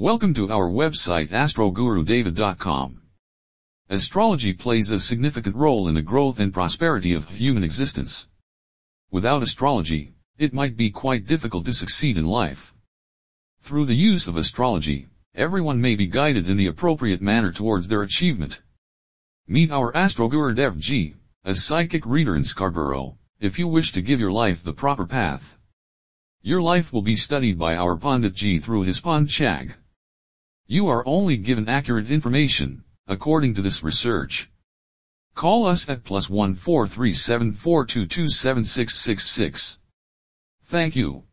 Welcome to our website astrogurudeva.com. Astrology plays a significant role in the growth and prosperity of human existence. Without astrology, it might be quite difficult to succeed in life. Through the use of astrology, everyone may be guided in the appropriate manner towards their achievement. Meet our Astroguru Dev Ji, a psychic reader in Scarborough, if you wish to give your life the proper path. Your life will be studied by our Pandit Ji through his Panchag. You are only given accurate information, according to this research. Call us at plus one four three seven four two two seven six six six. Thank you.